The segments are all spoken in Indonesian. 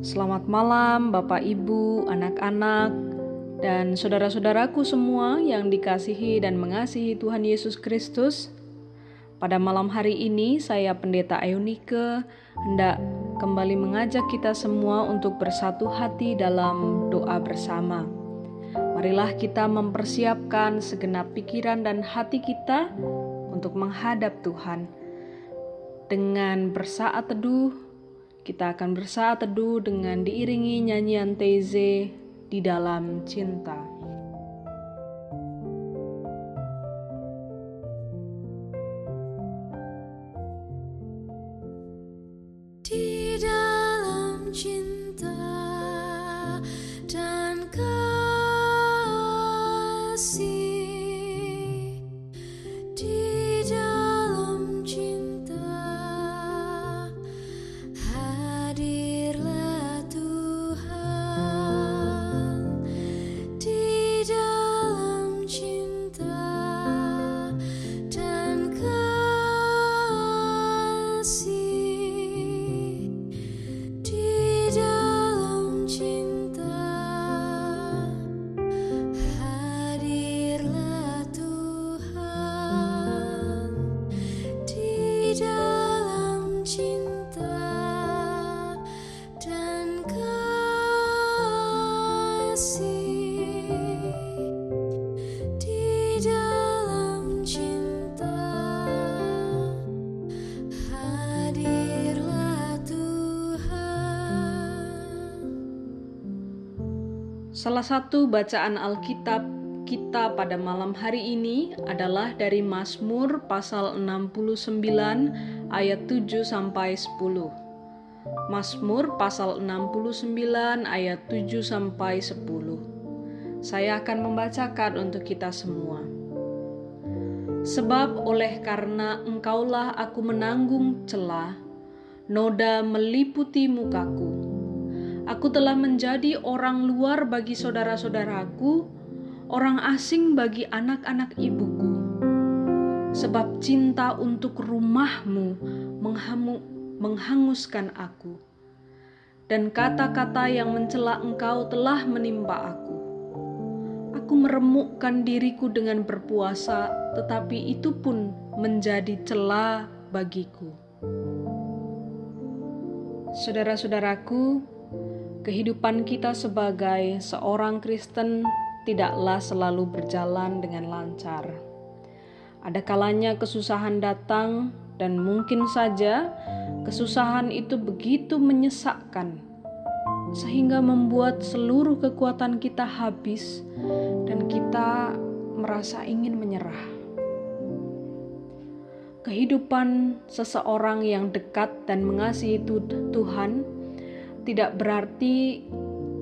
Selamat malam, Bapak, Ibu, anak-anak, dan saudara-saudaraku semua yang dikasihi dan mengasihi Tuhan Yesus Kristus. Pada malam hari ini, saya Pendeta Ayunike hendak kembali mengajak kita semua untuk bersatu hati dalam doa bersama. Marilah kita mempersiapkan segenap pikiran dan hati kita untuk menghadap Tuhan. Dengan bersaat teduh, kita akan bersaat teduh dengan diiringi nyanyian Teze di dalam cinta. Salah satu bacaan Alkitab kita pada malam hari ini adalah dari Mazmur pasal 69 ayat 7 sampai 10. Mazmur pasal 69 ayat 7 sampai 10. Saya akan membacakan untuk kita semua. Sebab oleh karena engkaulah aku menanggung celah, noda meliputi mukaku Aku telah menjadi orang luar bagi saudara-saudaraku, orang asing bagi anak-anak ibuku. Sebab cinta untuk rumahmu menghamu, menghanguskan aku. Dan kata-kata yang mencela engkau telah menimpa aku. Aku meremukkan diriku dengan berpuasa, tetapi itu pun menjadi celah bagiku. Saudara-saudaraku, Kehidupan kita sebagai seorang Kristen tidaklah selalu berjalan dengan lancar. Ada kalanya kesusahan datang, dan mungkin saja kesusahan itu begitu menyesakkan, sehingga membuat seluruh kekuatan kita habis, dan kita merasa ingin menyerah. Kehidupan seseorang yang dekat dan mengasihi Tuhan tidak berarti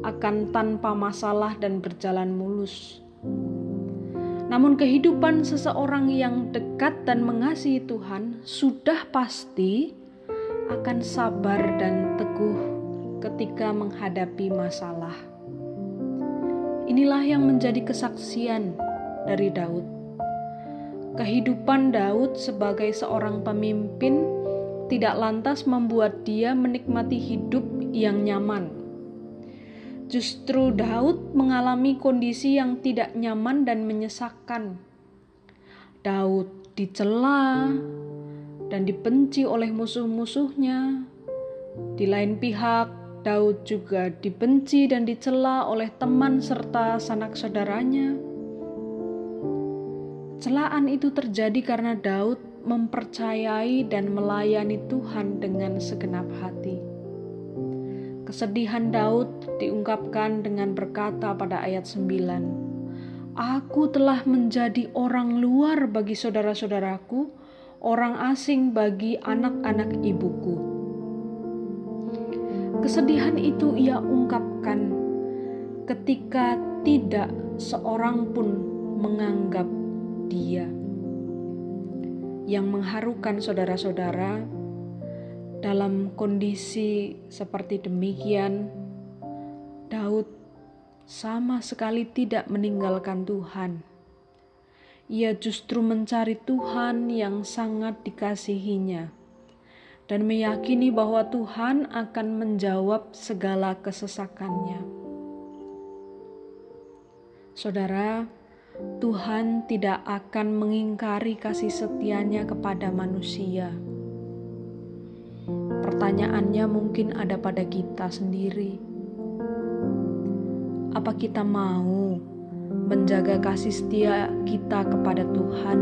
akan tanpa masalah dan berjalan mulus. Namun, kehidupan seseorang yang dekat dan mengasihi Tuhan sudah pasti akan sabar dan teguh ketika menghadapi masalah. Inilah yang menjadi kesaksian dari Daud. Kehidupan Daud sebagai seorang pemimpin tidak lantas membuat dia menikmati hidup yang nyaman. Justru Daud mengalami kondisi yang tidak nyaman dan menyesakkan. Daud dicela dan dibenci oleh musuh-musuhnya. Di lain pihak, Daud juga dibenci dan dicela oleh teman serta sanak saudaranya. Celaan itu terjadi karena Daud mempercayai dan melayani Tuhan dengan segenap hati. Kesedihan Daud diungkapkan dengan berkata pada ayat 9, Aku telah menjadi orang luar bagi saudara-saudaraku, orang asing bagi anak-anak ibuku. Kesedihan itu ia ungkapkan ketika tidak seorang pun menganggap dia. Yang mengharukan saudara-saudara, dalam kondisi seperti demikian, Daud sama sekali tidak meninggalkan Tuhan. Ia justru mencari Tuhan yang sangat dikasihinya. dan meyakini bahwa Tuhan akan menjawab segala kesesakannya. Saudara, Tuhan tidak akan mengingkari kasih setianya kepada manusia. Pertanyaannya mungkin ada pada kita sendiri. Apa kita mau menjaga kasih setia kita kepada Tuhan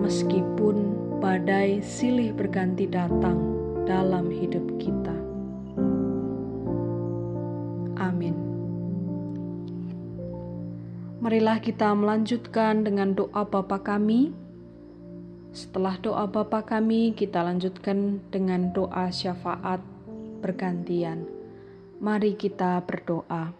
meskipun badai silih berganti datang dalam hidup kita? Amin. Marilah kita melanjutkan dengan doa Bapa kami. Setelah doa Bapa kami, kita lanjutkan dengan doa syafaat bergantian. Mari kita berdoa.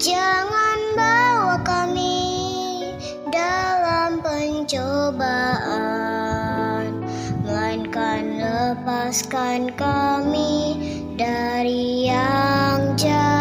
Jangan bawa kami dalam pencobaan Melainkan lepaskan kami dari yang jahat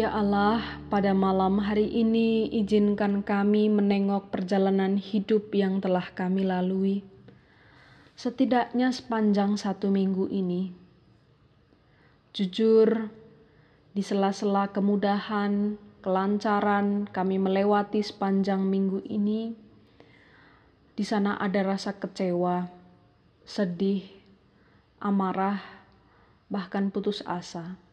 Ya Allah, pada malam hari ini izinkan kami menengok perjalanan hidup yang telah kami lalui. Setidaknya sepanjang satu minggu ini. Jujur, di sela-sela kemudahan, kelancaran kami melewati sepanjang minggu ini, di sana ada rasa kecewa, sedih, amarah, bahkan putus asa.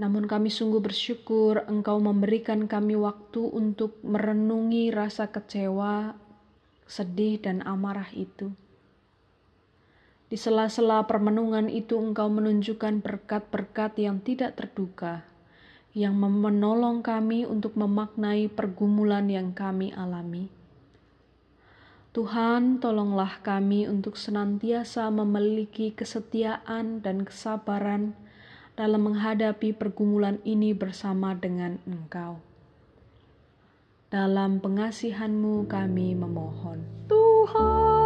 Namun kami sungguh bersyukur Engkau memberikan kami waktu untuk merenungi rasa kecewa, sedih, dan amarah itu. Di sela-sela permenungan itu Engkau menunjukkan berkat-berkat yang tidak terduga, yang menolong kami untuk memaknai pergumulan yang kami alami. Tuhan, tolonglah kami untuk senantiasa memiliki kesetiaan dan kesabaran dalam menghadapi pergumulan ini bersama dengan Engkau. Dalam pengasihanmu kami memohon. Tuhan.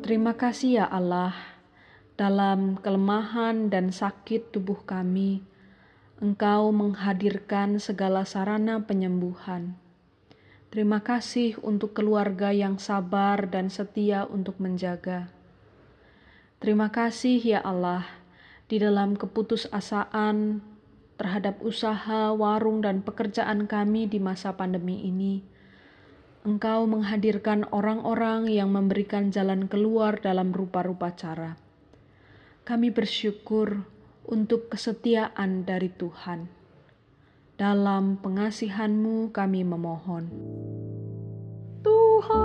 Terima kasih ya Allah, dalam kelemahan dan sakit tubuh kami, Engkau menghadirkan segala sarana penyembuhan. Terima kasih untuk keluarga yang sabar dan setia untuk menjaga. Terima kasih ya Allah, di dalam keputusasaan terhadap usaha, warung, dan pekerjaan kami di masa pandemi ini Engkau menghadirkan orang-orang yang memberikan jalan keluar dalam rupa-rupa cara. Kami bersyukur untuk kesetiaan dari Tuhan. Dalam pengasihan-Mu kami memohon. Tuhan,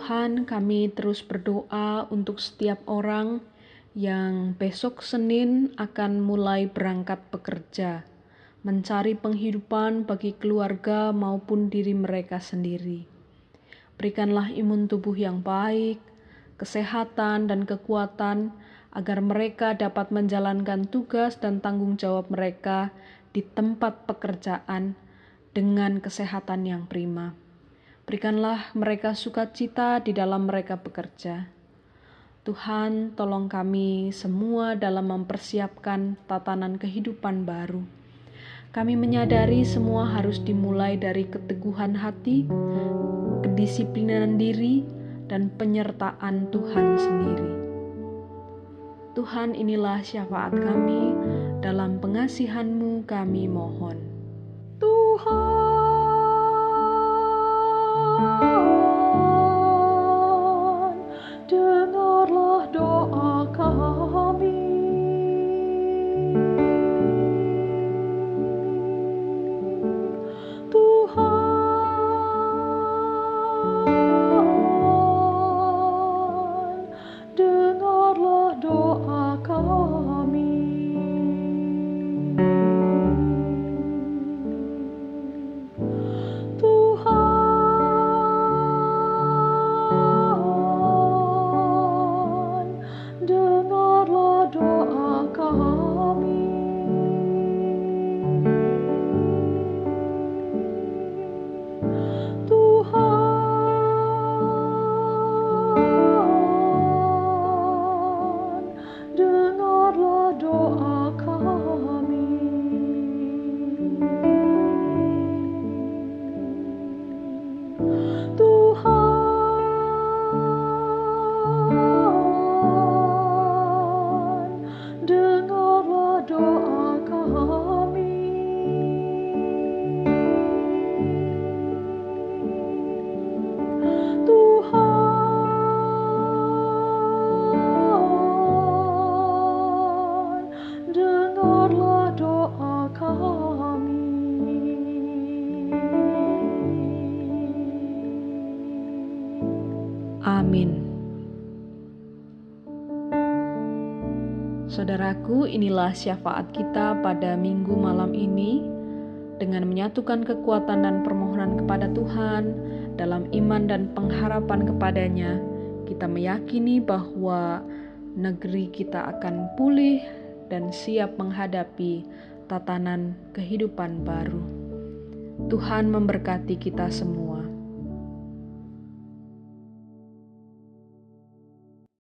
Tuhan, kami terus berdoa untuk setiap orang yang besok Senin akan mulai berangkat bekerja, mencari penghidupan bagi keluarga maupun diri mereka sendiri. Berikanlah imun tubuh yang baik, kesehatan, dan kekuatan agar mereka dapat menjalankan tugas dan tanggung jawab mereka di tempat pekerjaan dengan kesehatan yang prima. Berikanlah mereka sukacita di dalam mereka bekerja. Tuhan, tolong kami semua dalam mempersiapkan tatanan kehidupan baru. Kami menyadari semua harus dimulai dari keteguhan hati, kedisiplinan diri, dan penyertaan Tuhan sendiri. Tuhan inilah syafaat kami, dalam pengasihan-Mu kami mohon. Tuhan, inilah syafaat kita pada minggu malam ini dengan menyatukan kekuatan dan permohonan kepada Tuhan dalam iman dan pengharapan kepadanya. Kita meyakini bahwa negeri kita akan pulih dan siap menghadapi tatanan kehidupan baru. Tuhan memberkati kita semua.